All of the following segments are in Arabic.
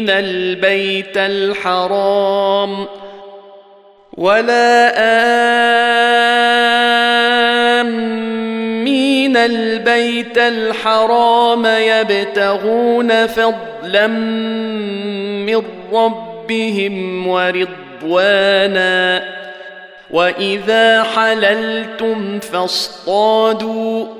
آمين البيت الحرام ولا آمين البيت الحرام يبتغون فضلا من ربهم ورضوانا وإذا حللتم فاصطادوا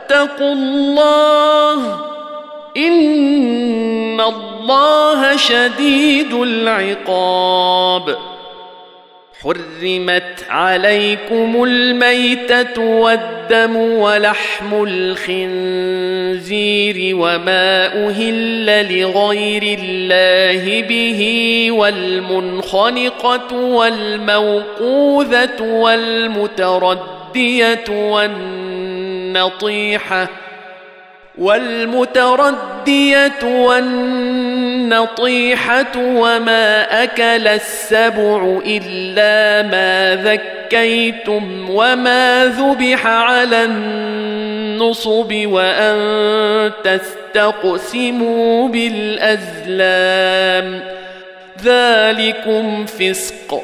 الله إن الله شديد العقاب. حرمت عليكم الميتة والدم ولحم الخنزير وما أهل لغير الله به والمنخنقة والموقوذة والمتردية والنطيحة والمتردية والنطيحة وما أكل السبع إلا ما ذكيتم وما ذبح على النصب وأن تستقسموا بالأزلام. ذلكم فسق.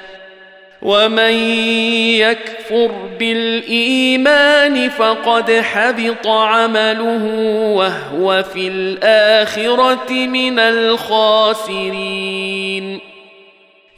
ومن يكفر بالايمان فقد حبط عمله وهو في الاخره من الخاسرين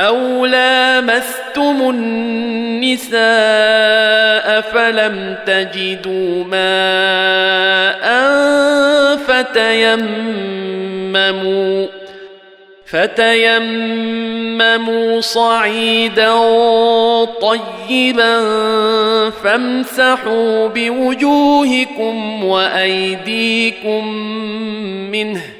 أو لامستم النساء فلم تجدوا ماء فتيمموا فتيمموا صعيدا طيبا فامسحوا بوجوهكم وايديكم منه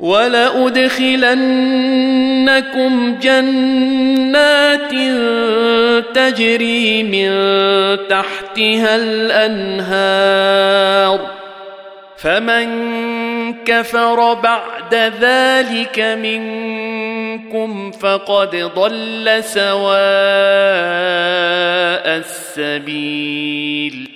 ولأدخلنكم جنات تجري من تحتها الأنهار فمن كفر بعد ذلك منكم فقد ضل سواء السبيل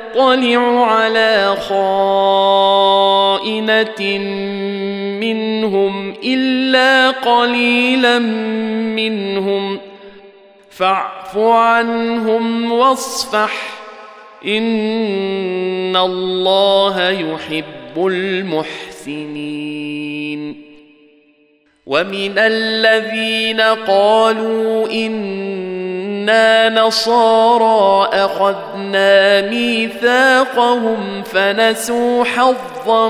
على خائنة منهم إلا قليلا منهم. فاعف عنهم واصفح. إن الله يحب المحسنين. ومن الذين قالوا أنا نصارى اخذنا ميثاقهم فنسوا حظا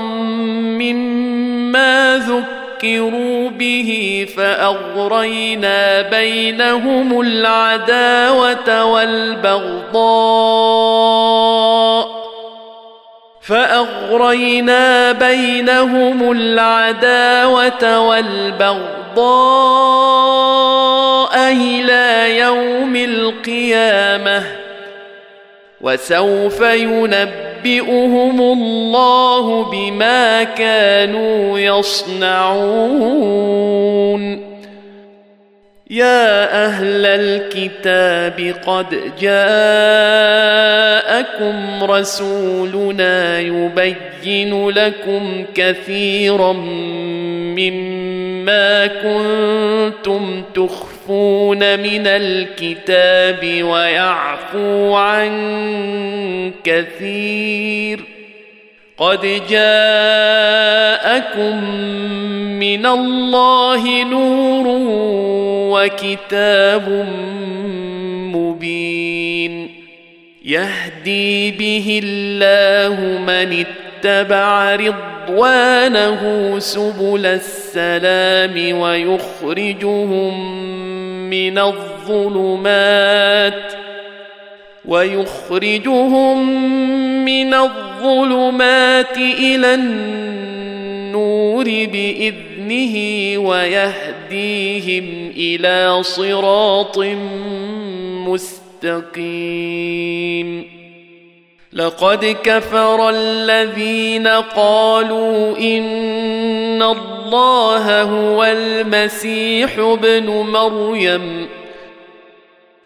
مما ذكروا به فاغرينا بينهم العداوه والبغضاء فأغرينا بينهم العداوة والبغضاء إلى يوم القيامة وسوف ينبئهم الله بما كانوا يصنعون. يا أهل الكتاب قد جاءكم رسولنا يبين لكم كثيرا مما كنتم تخفون من الكتاب ويعفو عن كثير قد جاءكم من الله نور وكتاب مبين يهدي به الله من اتبع رضوانه سبل السلام ويخرجهم من الظلمات ويخرجهم من الظلمات إلى النور بإذنه ويهديهم إلى صراط مستقيم لقد كفر الذين قالوا إن الله هو المسيح ابن مريم.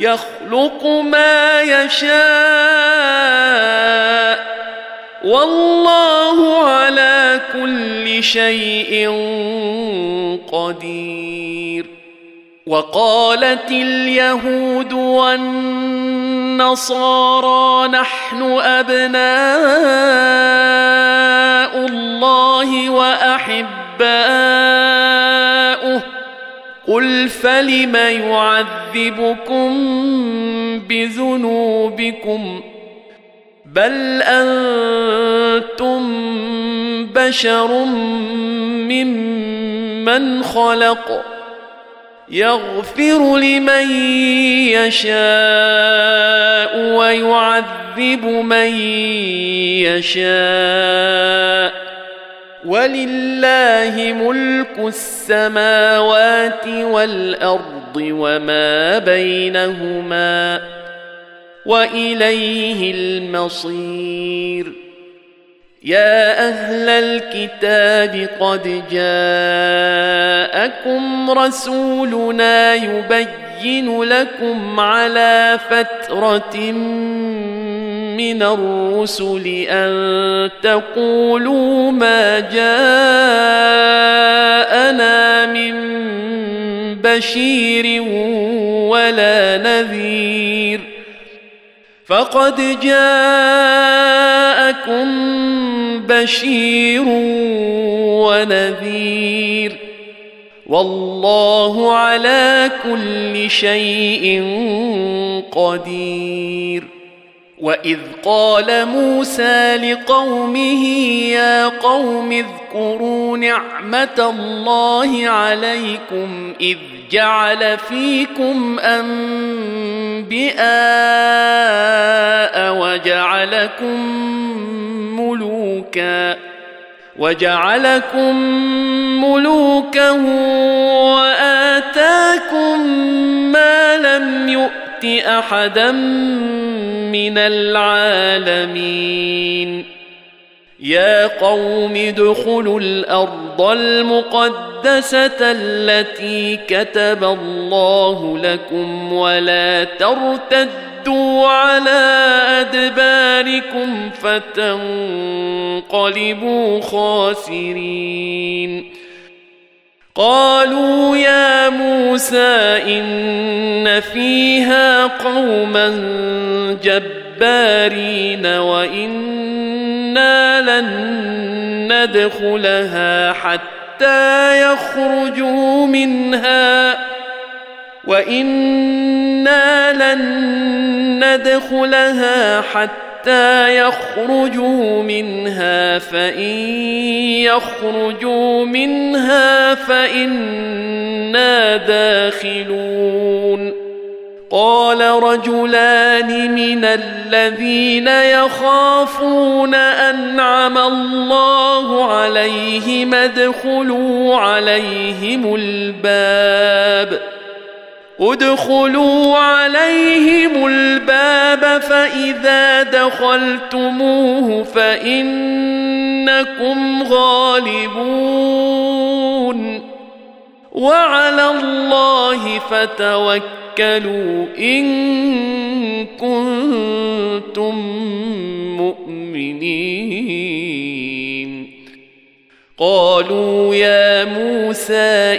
يخلق ما يشاء والله على كل شيء قدير. وقالت اليهود والنصارى نحن أبناء الله وأحباؤه. قل فلم يعذبكم بذنوبكم بل أنتم بشر ممن خلق يغفر لمن يشاء ويعذب من يشاء ولله ملك السماوات والأرض وما بينهما وإليه المصير. يا أهل الكتاب قد جاءكم رسولنا يبين لكم على فترة من الرسل أن تقولوا ما جاءنا من بشير ولا نذير فقد جاءكم بشير ونذير والله على كل شيء قدير واذ قال موسى لقومه يا قوم اذكروا نعمه الله عليكم اذ جعل فيكم انبئاء وجعلكم ملوكا وجعلكم ملوكا واتاكم ما لم يؤت أحدا من العالمين. يا قوم ادخلوا الأرض المقدسة التي كتب الله لكم ولا ترتدوا على أدباركم فتنقلبوا خاسرين. قالوا يا موسى إن فيها قوما جبارين وإنا لن ندخلها حتى يخرجوا منها وإنا لن ندخلها حتى حتى يخرجوا منها فإن يخرجوا منها فإنا داخلون. قال رجلان من الذين يخافون أنعم الله عليهم ادخلوا عليهم الباب. ادخلوا عليهم الباب فإذا دخلتموه فإنكم غالبون. وعلى الله فتوكلوا إن كنتم مؤمنين. قالوا يا موسى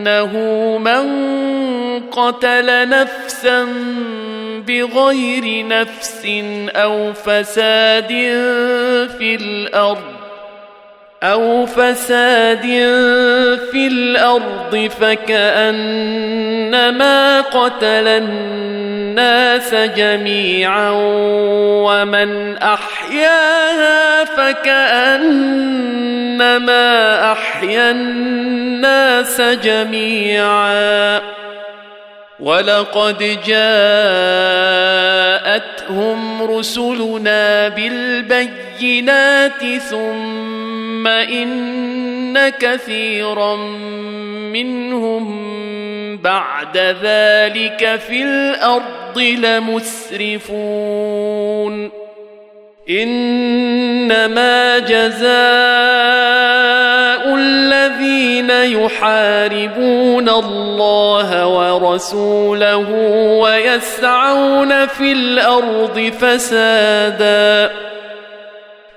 انه من قتل نفسا بغير نفس أو فساد في الأرض. أو فساد في الأرض فكأنما قتل الناس جميعا ومن أحياها فكأنما أحيا الناس جميعا ولقد جاءتهم رسلنا بالبينات ثم إن كثيرا منهم بعد ذلك في الأرض لمسرفون. إنما جزاء الذين يحاربون الله ورسوله ويسعون في الأرض فسادا.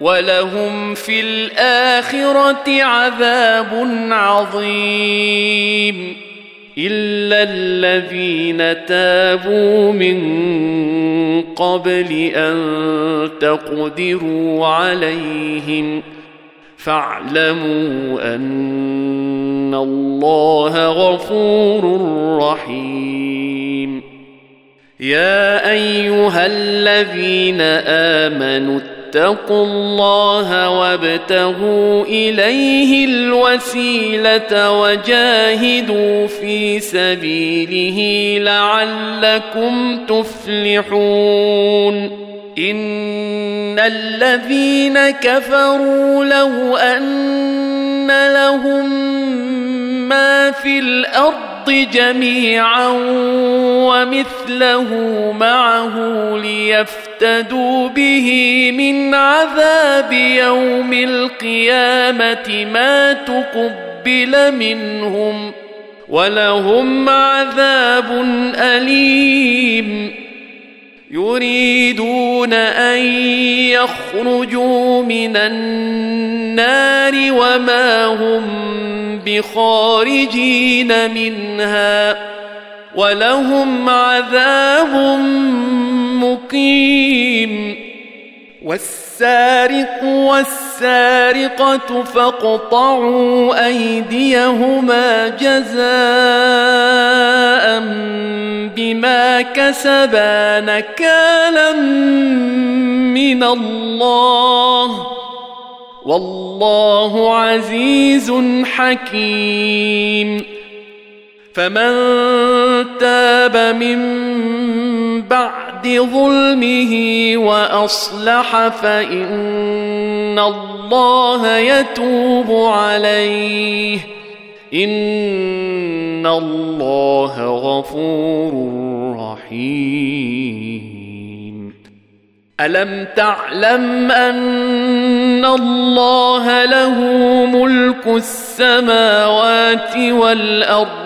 ولهم في الآخرة عذاب عظيم. إلا الذين تابوا من قبل أن تقدروا عليهم فاعلموا أن الله غفور رحيم. يا أيها الذين آمنوا اتقوا الله وابتغوا إليه الوسيلة وجاهدوا في سبيله لعلكم تفلحون. إن الذين كفروا لو أن لهم ما في الأرض جميعا ومثله معه ليفتدوا به من عذاب يوم القيامة ما تقبل منهم ولهم عذاب أليم. يريدون أن يخرجوا من النار وما هم بخارجين منها ولهم عذاب مقيم والسارق والسارقة فاقطعوا أيديهما جزاء بما كسبا نكالا من الله. والله عزيز حكيم. فمن تاب من بعد ظلمه وأصلح فإن الله يتوب عليه. إن الله غفور رحيم. ألم تعلم أن الله له ملك السماوات والأرض؟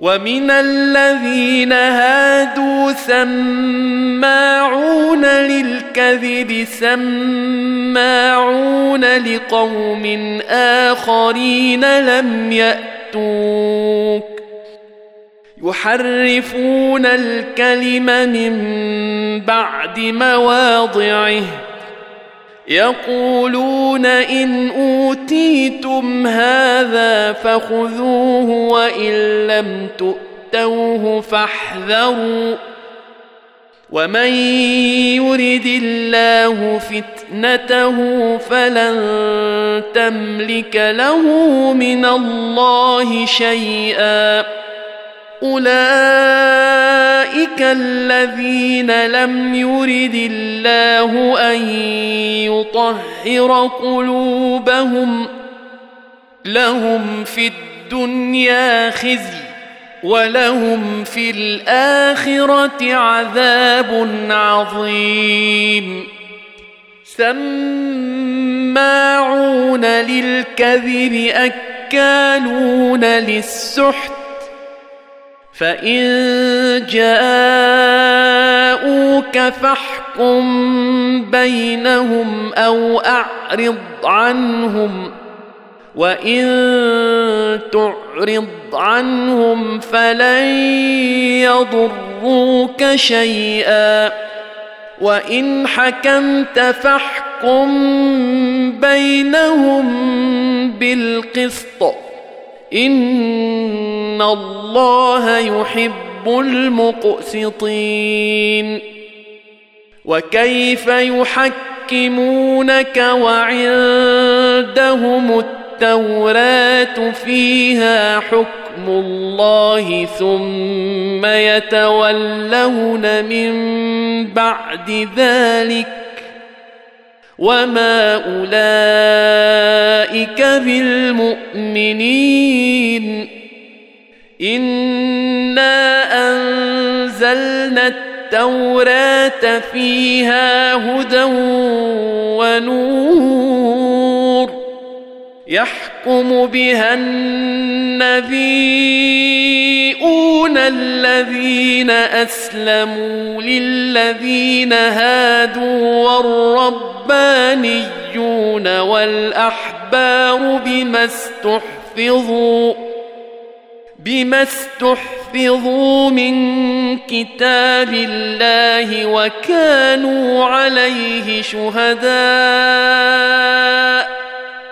ومن الذين هادوا سماعون للكذب سماعون لقوم آخرين لم يأتوك. يحرفون الكلم من بعد مواضعه. يقولون إن أوتيتم هذا فخذوه وإن لم تؤتوه فاحذروا. ومن يرد الله فتنته فلن تملك له من الله شيئا. اولئك الذين لم يرد الله ان يطهر قلوبهم لهم في الدنيا خزي ولهم في الاخره عذاب عظيم سماعون للكذب اكالون للسحت فإن جاءوك فاحكم بينهم أو أعرض عنهم وإن تعرض عنهم فلن يضروك شيئا وإن حكمت فاحكم بينهم بالقسط ان الله يحب المقسطين وكيف يحكمونك وعندهم التوراه فيها حكم الله ثم يتولون من بعد ذلك وما اولئك بالمؤمنين انا انزلنا التوراه فيها هدى ونور يحكم بها النبيون الذين أسلموا للذين هادوا والربانيون والأحبار بما استحفظوا بما استحفظوا من كتاب الله وكانوا عليه شهداء.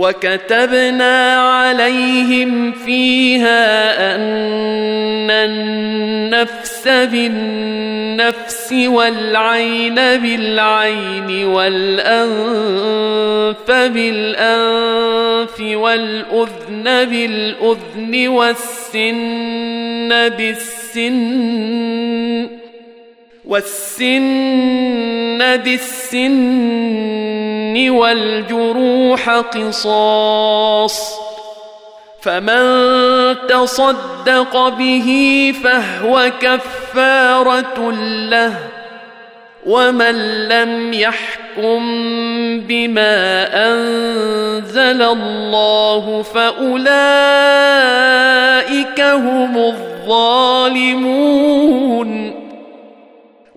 وكتبنا عليهم فيها أن النفس بالنفس والعين بالعين والأنف بالأنف والأذن بالأذن والسن بالسن والسن بالسن والجروح قصاص فمن تصدق به فهو كفارة له ومن لم يحكم بما أنزل الله فأولئك هم الظالمون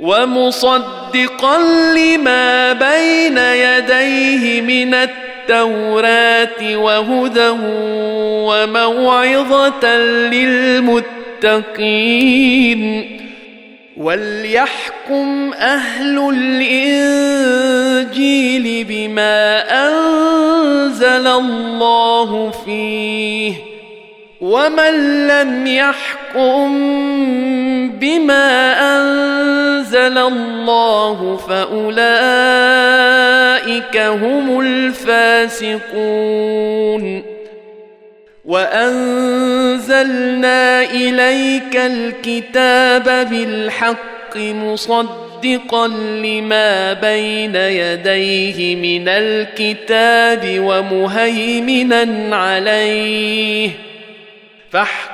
ومصدقا لما بين يديه من التوراة وهدى وموعظة للمتقين. وليحكم أهل الانجيل بما انزل الله فيه ومن لم يحكم بما انزل الله فاولئك هم الفاسقون وانزلنا اليك الكتاب بالحق مصدقا لما بين يديه من الكتاب ومهيمنا عليه فاحكم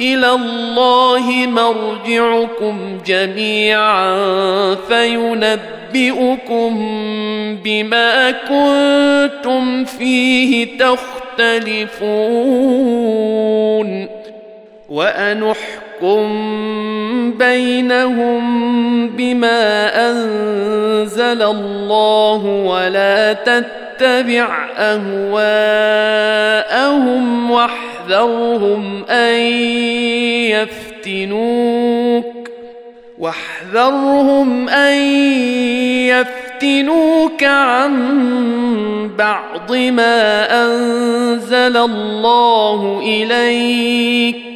إلى الله مرجعكم جميعا فينبئكم بما كنتم فيه تختلفون. وأنحكم بينهم بما أنزل الله ولا تتبع أهواءهم واحذرهم أن يفتنوك واحذرهم أن يفتنوك عن بعض ما أنزل الله إليك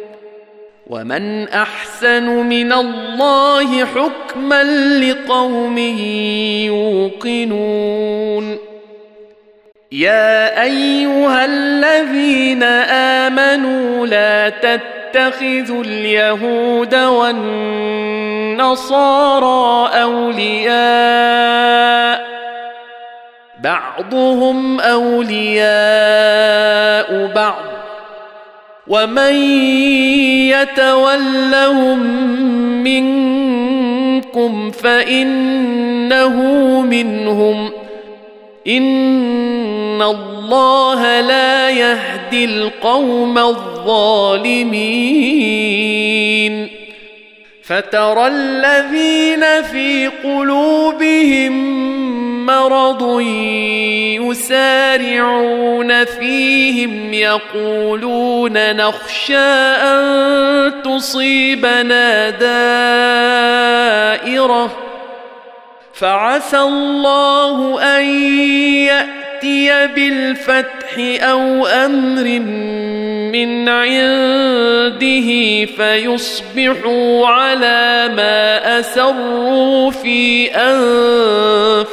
ومن احسن من الله حكما لقوم يوقنون يا ايها الذين امنوا لا تتخذوا اليهود والنصارى اولياء بعضهم اولياء بعض ومن يتولهم منكم فانه منهم ان الله لا يهدي القوم الظالمين فترى الذين في قلوبهم مرض يسارعون فيهم يقولون نخشى أن تصيبنا دائرة فعسى الله أن يأتي بالفتح أو أمر من عنده فيصبحوا على ما أسروا في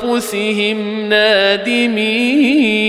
أنفسهم نادمين.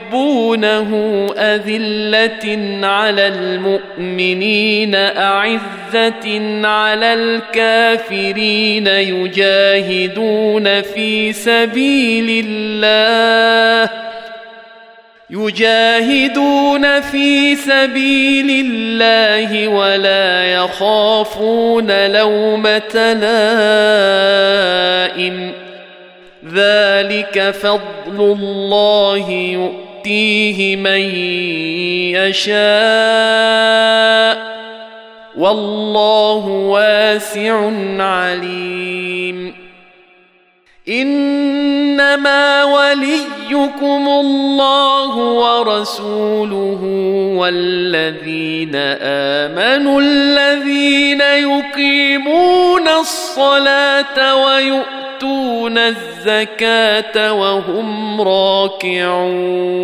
أذلة على المؤمنين أعزة على الكافرين يجاهدون في سبيل الله. يجاهدون في سبيل الله ولا يخافون لومة لائم. ذلك فضل الله يؤتيه من يشاء والله واسع عليم. إنما وليكم الله ورسوله والذين آمنوا الذين يقيمون الصلاة ويؤمنون يؤتون الزكاة وهم راكعون.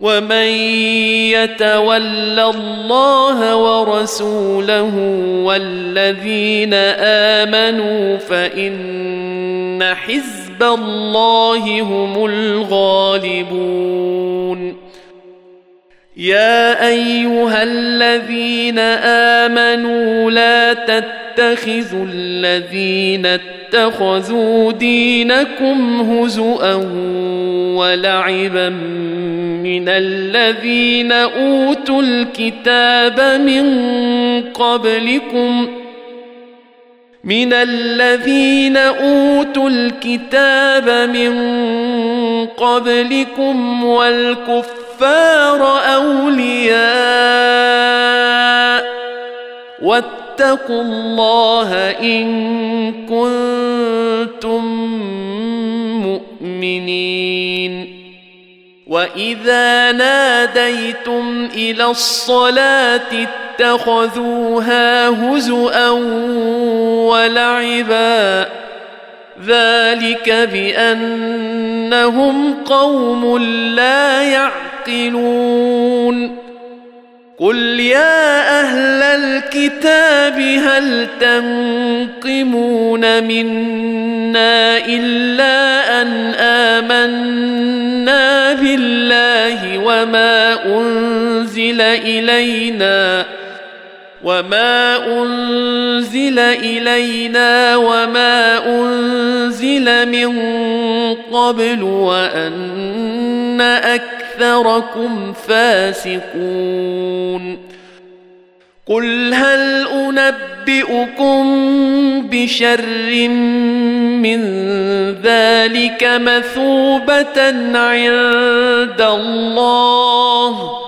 ومن يتول الله ورسوله والذين آمنوا فإن حزب الله هم الغالبون. يا أيها الذين آمنوا لا تتخذوا الذين اتخذوا دينكم هزؤا ولعبا من الذين أوتوا الكتاب من قبلكم من الذين أوتوا الكتاب من قبلكم والكفار أولياء واتقوا الله إن كنتم مؤمنين. وإذا ناديتم إلى الصلاة اتخذوها هزءا ولعبا. ذلك بأنهم قوم لا يعقلون. قل يا أهل الكتاب هل تنقمون منا الا ان امنا بالله وما انزل الينا وما انزل الينا وما انزل من قبل وان أكثركم فاسقون. قل هل أنبئكم بشر من ذلك مثوبة عند الله؟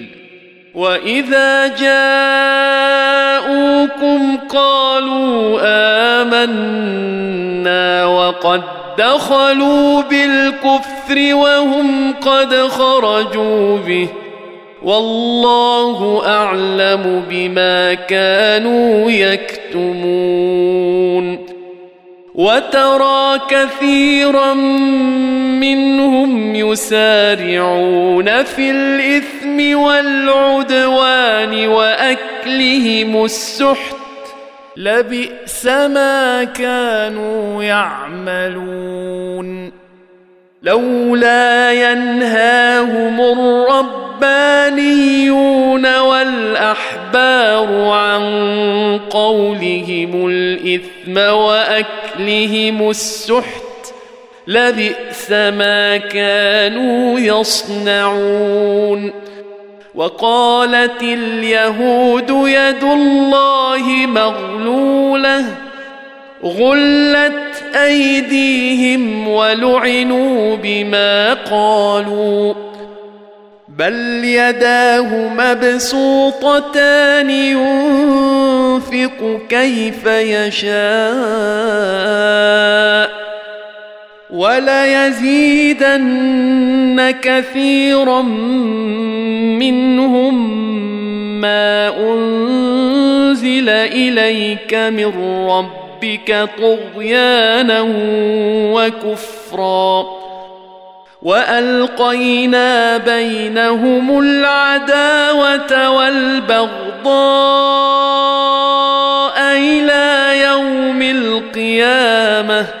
واذا جاءوكم قالوا امنا وقد دخلوا بالكفر وهم قد خرجوا به والله اعلم بما كانوا يكتمون وترى كثيرا يسارعون في الإثم والعدوان وأكلهم السحت لبئس ما كانوا يعملون. لولا ينهاهم الربانيون والأحبار عن قولهم الإثم وأكلهم السحت لبئس ما كانوا يصنعون. وقالت اليهود يد الله مغلولة غلت أيديهم ولعنوا بما قالوا. بل يداه مبسوطتان ينفق كيف يشاء. وليزيدن كثيرا منهم ما أنزل إليك من ربك طغيانا وكفرا وألقينا بينهم العداوة والبغضاء إلى يوم القيامة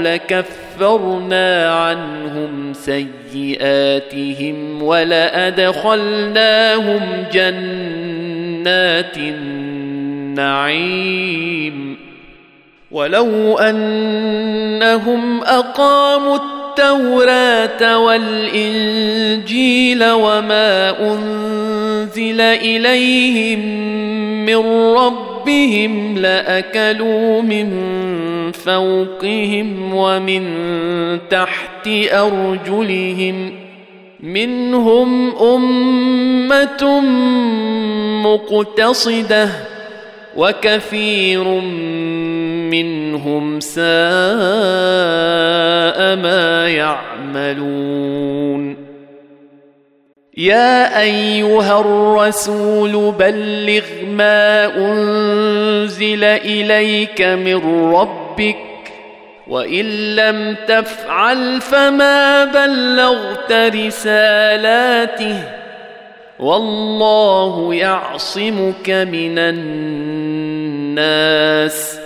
لكفرنا عنهم سيئاتهم ولأدخلناهم جنات النعيم. ولو أنهم أقاموا التوراه والإنجيل وما أنزل إليهم من ربهم لأكلوا من فوقهم ومن تحت أرجلهم منهم أمة مقتصدة وكثير منهم ساء ما يعملون. يا أيها الرسول بلغ ما أنزل إليك من ربك وإن لم تفعل فما بلغت رسالاته والله يعصمك من الناس.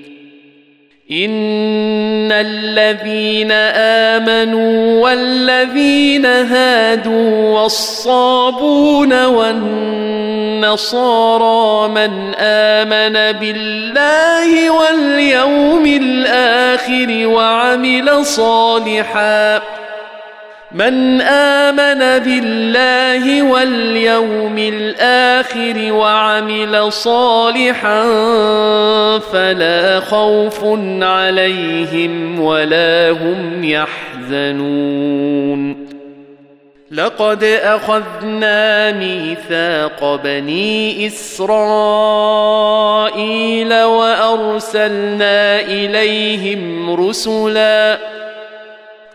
إن الذين آمنوا والذين هادوا والصابون والنصارى من آمن بالله واليوم الآخر وعمل صالحا من آمن بالله واليوم الآخر وعمل صالحا فلا خوف عليهم ولا هم يحزنون. لقد أخذنا ميثاق بني إسرائيل وأرسلنا إليهم رسلا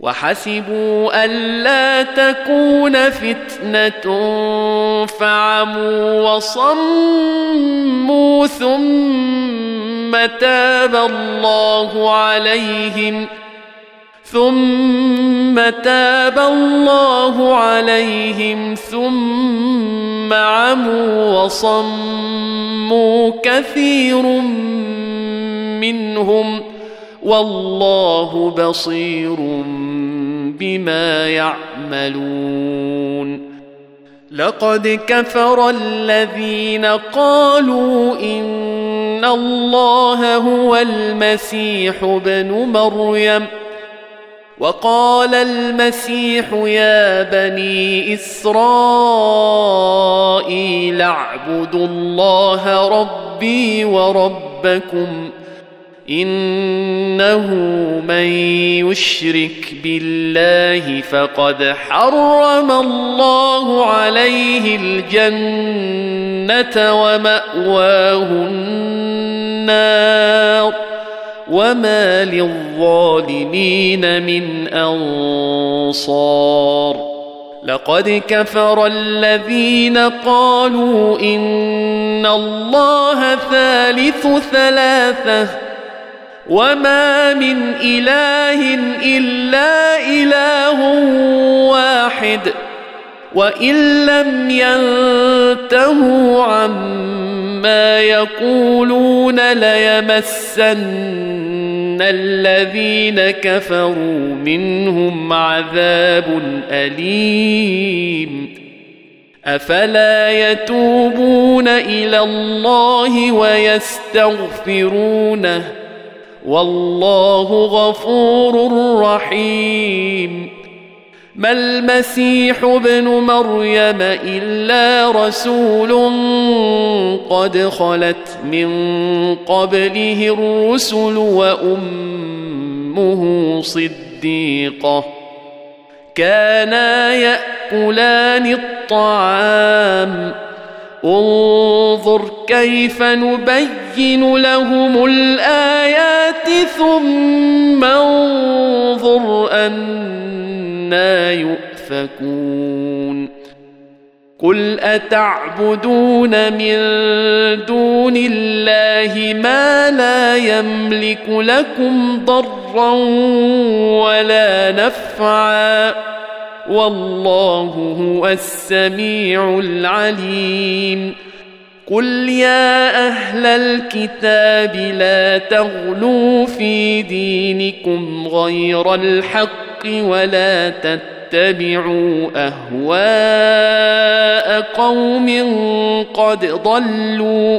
وحسبوا ألا تكون فتنة فعموا وصموا ثم تاب الله عليهم ثم تاب الله عليهم ثم عموا وصموا كثير منهم ۖ والله بصير بما يعملون. لقد كفر الذين قالوا إن الله هو المسيح ابن مريم. وقال المسيح يا بني إسرائيل اعبدوا الله ربي وربكم. إنه من يشرك بالله فقد حرم الله عليه الجنة ومأواه النار وما للظالمين من أنصار لقد كفر الذين قالوا إن الله ثالث ثلاثة وما من اله الا اله واحد وان لم ينتهوا عما يقولون ليمسن الذين كفروا منهم عذاب اليم افلا يتوبون إلى الله ويستغفرونه والله غفور رحيم. ما المسيح ابن مريم إلا رسول قد خلت من قبله الرسل وأمه صديقة. كانا يأكلان الطعام. انظر كيف نبين لهم الآيات ثم انظر أنا يؤفكون. قل أتعبدون من دون الله ما لا يملك لكم ضرا ولا نفعا. والله هو السميع العليم. قل يا أهل الكتاب لا تغلوا في دينكم غير الحق ولا تتبعوا أهواء قوم قد ضلوا.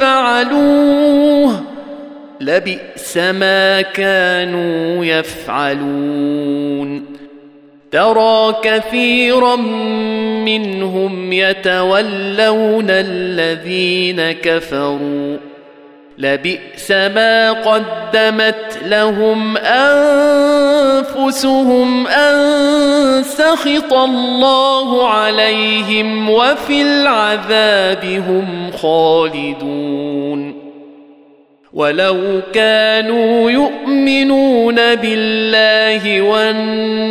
فعلوه لبئس ما كانوا يفعلون ترى كثيرا منهم يتولون الذين كفروا لبئس ما قدمت لهم أنفسهم أن سخط الله عليهم وفي العذاب هم خالدون ولو كانوا يؤمنون بالله والنبي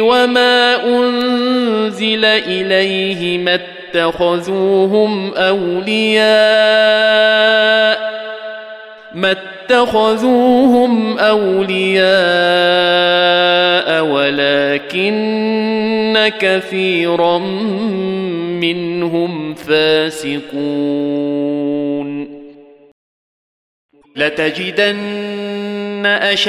وما أنزل إليه ما اتخذوهم أولياء ما اتخذوهم أولياء ولكن كثيرا منهم فاسقون. لتجدن الناس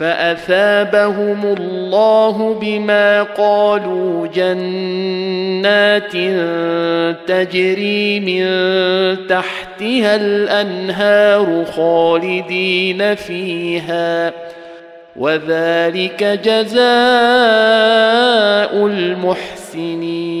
فأثابهم الله بما قالوا جنات تجري من تحتها الأنهار خالدين فيها وذلك جزاء المحسنين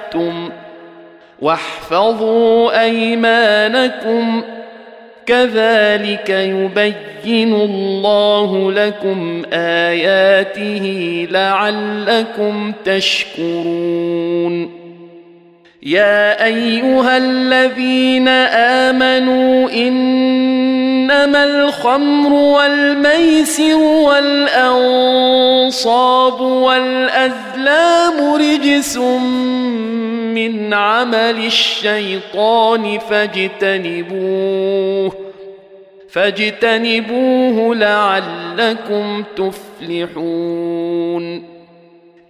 واحفظوا ايمانكم كذلك يبين الله لكم اياته لعلكم تشكرون يا ايها الذين امنوا إنما الخمر والميسر والأنصاب والأزلام رجس من عمل الشيطان فاجتنبوه فاجتنبوه لعلكم تفلحون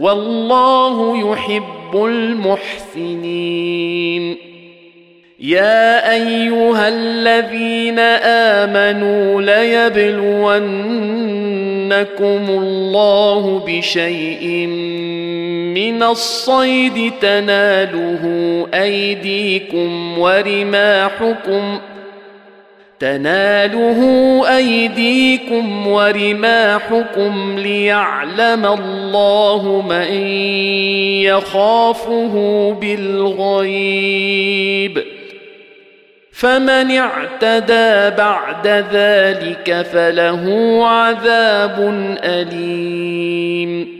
والله يحب المحسنين. يا أيها الذين آمنوا ليبلونكم الله بشيء من الصيد تناله أيديكم ورماحكم تناله أيديكم ورماحكم ليعلم الله من يخافه بالغيب. فمن اعتدى بعد ذلك فله عذاب أليم.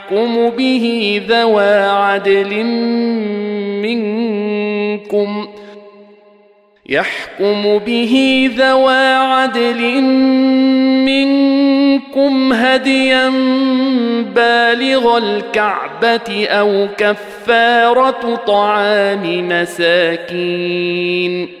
به ذوى عدل منكم يحكم به ذوى عدل منكم هديا بالغ الكعبة أو كفارة طعام مساكين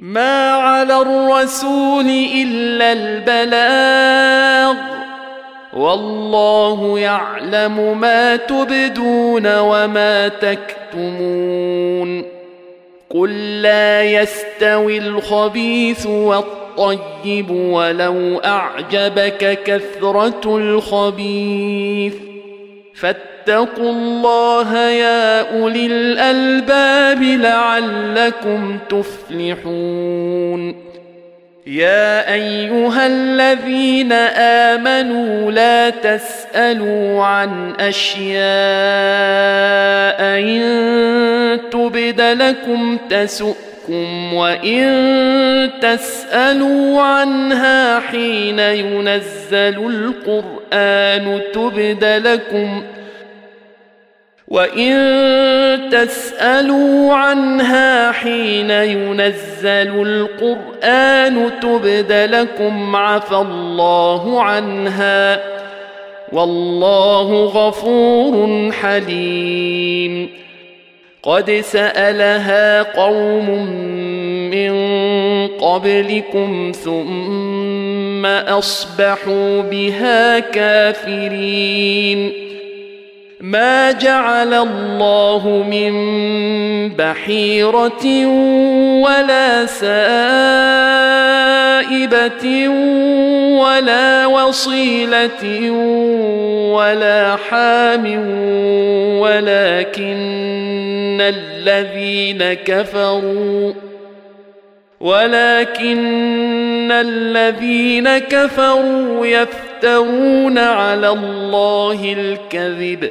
ما على الرسول الا البلاغ والله يعلم ما تبدون وما تكتمون قل لا يستوي الخبيث والطيب ولو اعجبك كثره الخبيث فاتقوا الله يا أولي الألباب لعلكم تفلحون. يا أيها الذين آمنوا لا تسألوا عن أشياء إن تبد لكم تسؤكم وان تسالوا عنها حين ينزل القران تبد لكم وان تسالوا عنها حين ينزل القران تبد لكم عفى الله عنها والله غفور حليم قد سالها قوم من قبلكم ثم اصبحوا بها كافرين ما جعل الله من بحيرة ولا سائبة ولا وصيلة ولا حام ولكن الذين كفروا ولكن الذين كفروا يفترون على الله الكذب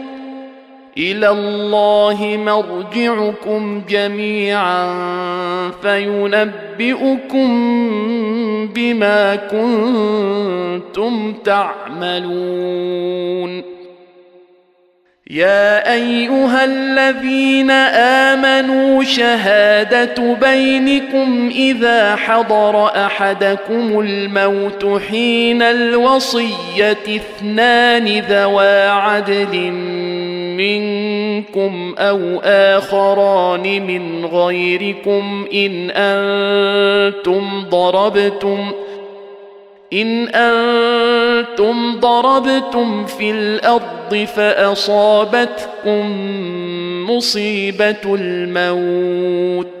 إلى الله مرجعكم جميعا فينبئكم بما كنتم تعملون. يا أيها الذين آمنوا شهادة بينكم إذا حضر أحدكم الموت حين الوصية اثنان ذوا عدل منكم أو آخران من غيركم إن أنتم ضربتم إن أنتم ضربتم في الأرض فأصابتكم مصيبة الموت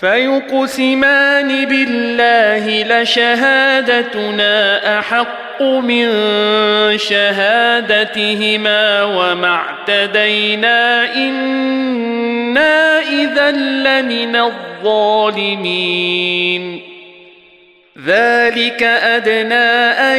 فيقسمان بالله لشهادتنا أحق من شهادتهما وما اعتدينا إنا إذا لمن الظالمين. ذلك أدنى أن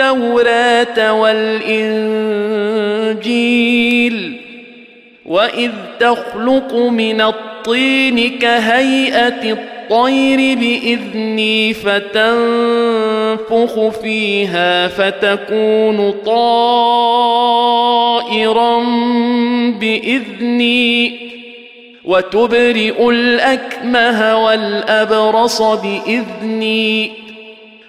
والتوراة والإنجيل وإذ تخلق من الطين كهيئة الطير بإذني فتنفخ فيها فتكون طائرا بإذني وتبرئ الأكمه والأبرص بإذني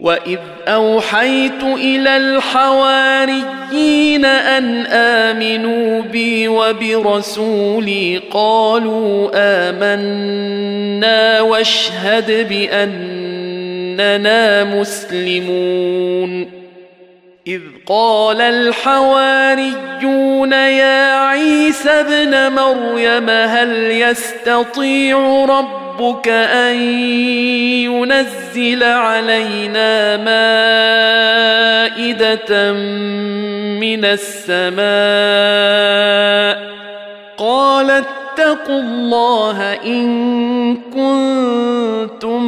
واذ اوحيت إلى الحواريين ان امنوا بي وبرسولي قالوا امنا واشهد باننا مسلمون اذ قال الحواريون يا عيسى ابن مريم هل يستطيع ربك ربك أن ينزل علينا مائدة من السماء. قال اتقوا الله إن كنتم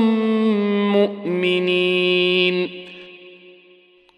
مؤمنين.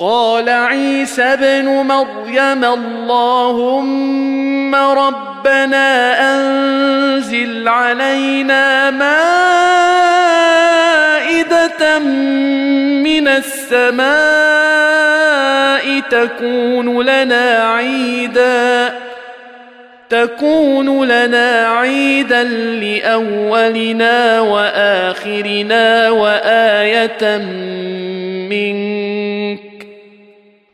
قال عيسى ابن مريم اللهم ربنا أنزل علينا مائدة من السماء تكون لنا عيدا تكون لنا عيدا لأولنا وآخرنا وآية منك.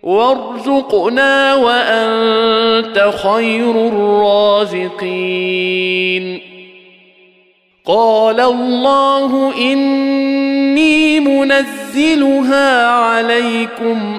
وارزقنا وأنت خير الرازقين. قال الله إني منزلها عليكم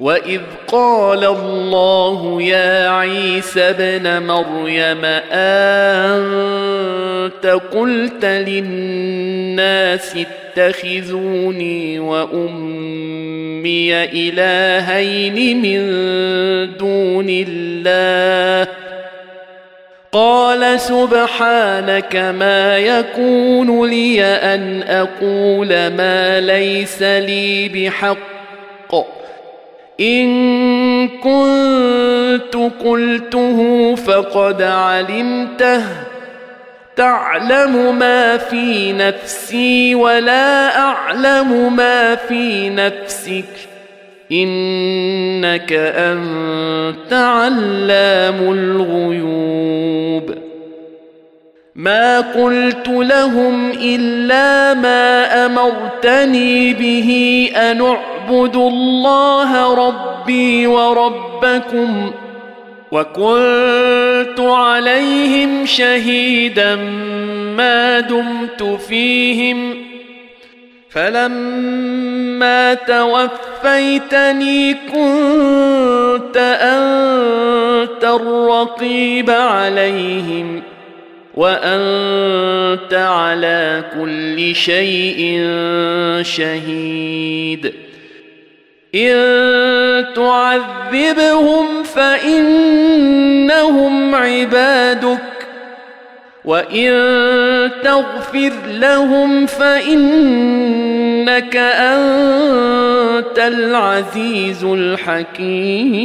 واذ قال الله يا عيسى ابن مريم انت قلت للناس اتخذوني وامي الهين من دون الله قال سبحانك ما يكون لي ان أقول ما ليس لي بحق إن كنت قلته فقد علمته. تعلم ما في نفسي ولا أعلم ما في نفسك. إنك أنت علام الغيوب. ما قلت لهم إلا ما أمرتني به أن اعبدوا الله ربي وربكم وكنت عليهم شهيدا ما دمت فيهم. فلما توفيتني كنت أنت الرقيب عليهم. وأنت على كل شيء شهيد. إن تعذبهم فإنهم عبادك وإن تغفر لهم فإنك انك أنت العزيز الحكيم.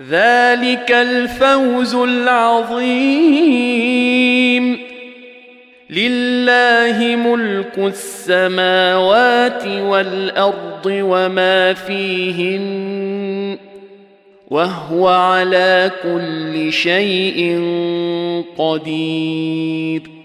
ذلك الفوز العظيم. لله ملك السماوات والأرض وما فيهن وهو على كل شيء قدير.